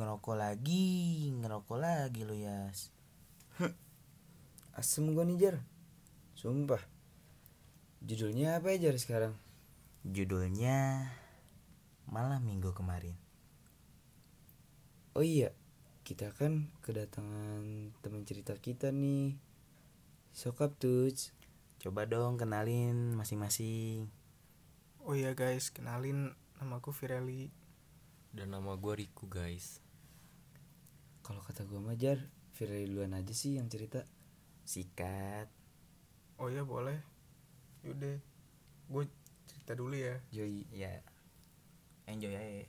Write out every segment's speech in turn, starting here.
ngerokok lagi, ngerokok lagi lu Yas. Asem gua nih Jar Sumpah Judulnya apa ya Jar sekarang? Judulnya Malam Minggu kemarin. Oh iya Kita kan kedatangan teman cerita kita nih Sokap tuh Coba dong kenalin masing-masing. Oh iya guys, kenalin namaku Fireli. Dan nama gue Riku guys kata gua mah Jar Firly duluan aja sih yang cerita Sikat. Oh iya boleh. Yaudah, gue cerita dulu ya. Joy Ya. Enjoy aja.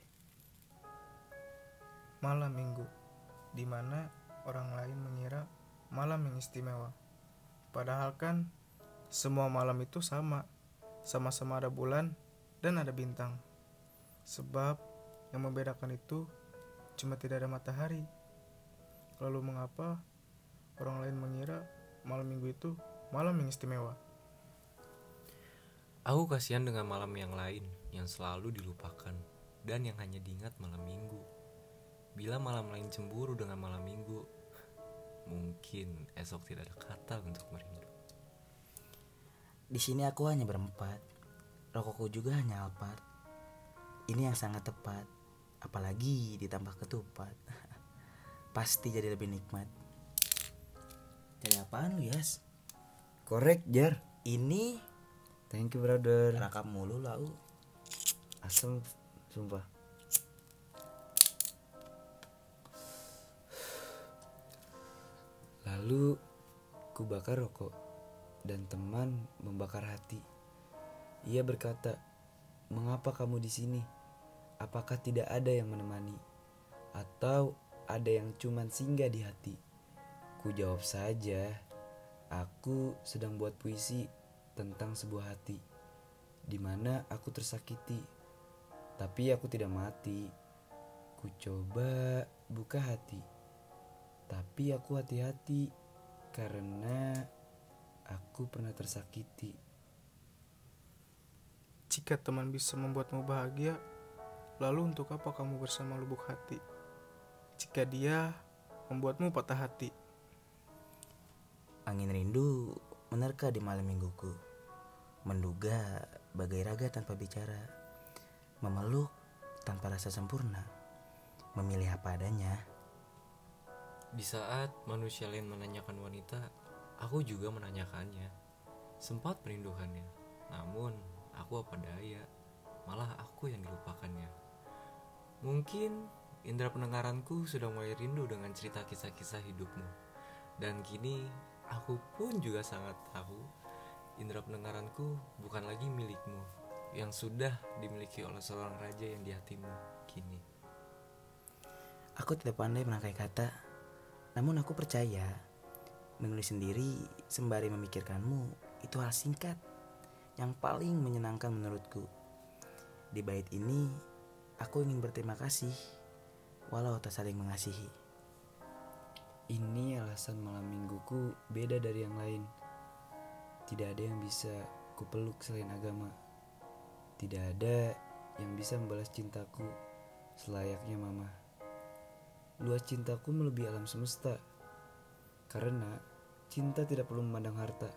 Malam minggu, di mana orang lain mengira malam yang istimewa. Padahal kan semua malam itu sama, sama-sama ada bulan dan ada bintang. Sebab yang membedakan itu cuma tidak ada matahari. Lalu mengapa orang lain mengira malam minggu itu malam yang istimewa? Aku kasihan dengan malam yang lain yang selalu dilupakan dan yang hanya diingat malam minggu. Bila malam lain cemburu dengan malam minggu, mungkin esok tidak ada kata untuk merindu. Di sini aku hanya berempat. Rokokku juga hanya alpat. Ini yang sangat tepat. Apalagi ditambah ketupat. Pasti jadi lebih nikmat. Jadi apaan lu Yas? Korek Jar Ini Thank you brother rakam mulu lah lu. Asem Sumpah Lalu ku bakar rokok dan teman membakar hati. Ia berkata, "Mengapa kamu di sini? Apakah tidak ada yang menemani atau ada yang cuman singgah di hati?" Ku jawab saja, "Aku sedang buat puisi tentang sebuah hati di mana aku tersakiti, tapi aku tidak mati. Ku coba buka hati, tapi aku hati-hati karena aku pernah tersakiti. Jika teman bisa membuatmu bahagia, lalu untuk apa kamu bersama lubuk hati? Jika dia membuatmu patah hati, Angin rindu menerka di malam mingguku. Menduga bagai raga tanpa bicara. Memeluk tanpa rasa sempurna. Memilih apa adanya. Di saat manusia lain menanyakan wanita, aku juga menanyakannya. Sempat merindukannya, namun aku apa daya, malah aku yang dilupakannya. Mungkin indera pendengaranku sudah mulai rindu dengan cerita kisah-kisah hidupmu. Dan kini aku pun juga sangat tahu indera pendengaranku bukan lagi milikmu yang sudah dimiliki oleh seorang raja yang di hatimu kini. Aku tidak pandai merangkai kata. Namun aku percaya. Menulis sendiri sembari memikirkanmu itu hal singkat. Yang paling menyenangkan menurutku. Di bait ini aku ingin berterima kasih. Walau tak saling mengasihi. Ini alasan malam mingguku beda dari yang lain. Tidak ada yang bisa kupeluk selain agama. Tidak ada yang bisa membalas cintaku selayaknya mama. Luas cintaku melebihi alam semesta. Karena cinta tidak perlu memandang harta.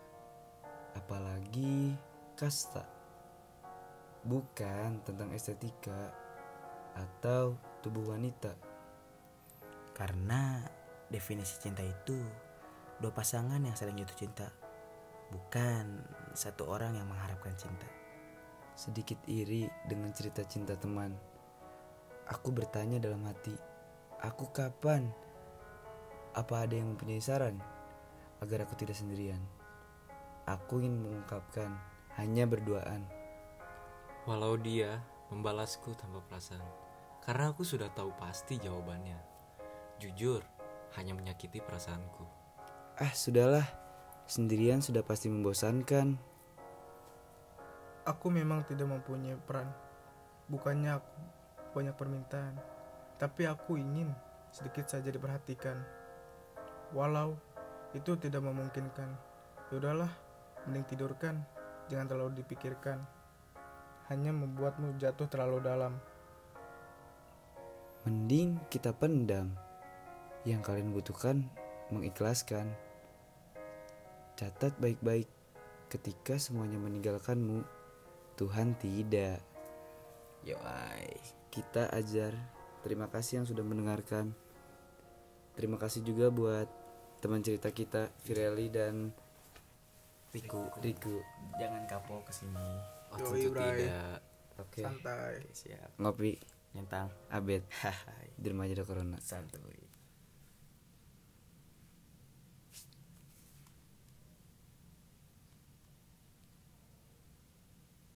Apalagi kasta. Bukan tentang estetika atau tubuh wanita. Karena definisi cinta itu dua pasangan yang saling jatuh cinta. Bukan satu orang yang mengharapkan cinta. Sedikit iri dengan cerita cinta teman. Aku bertanya dalam hati, aku kapan? Apa ada yang mempunyai saran agar aku tidak sendirian? Aku ingin mengungkapkan hanya berduaan. Walau dia membalasku tanpa perasaan, karena aku sudah tahu pasti jawabannya. Jujur, hanya menyakiti perasaanku. Ah, sudahlah. Sendirian sudah pasti membosankan. aku memang tidak mempunyai peran. Bukannya aku banyak permintaan, tapi aku ingin sedikit saja diperhatikan. Walau itu tidak memungkinkan. Yaudahlah, mending tidurkan, jangan terlalu dipikirkan. Hanya membuatmu jatuh terlalu dalam. Mending kita pendam. Yang kalian butuhkan mengikhlaskan. Catat baik-baik ketika semuanya meninggalkanmu. Tuhan tidak. Yoi. Kita ajar. Terima kasih yang sudah mendengarkan. Terima kasih juga buat teman cerita kita, Vireli dan Riku. Riku. Jangan kapok ke sini. Oh, Yoi, tentu tidak. Oke. santai Oke, siap. Ngopi Nyentang. remaja ada corona. Santuy.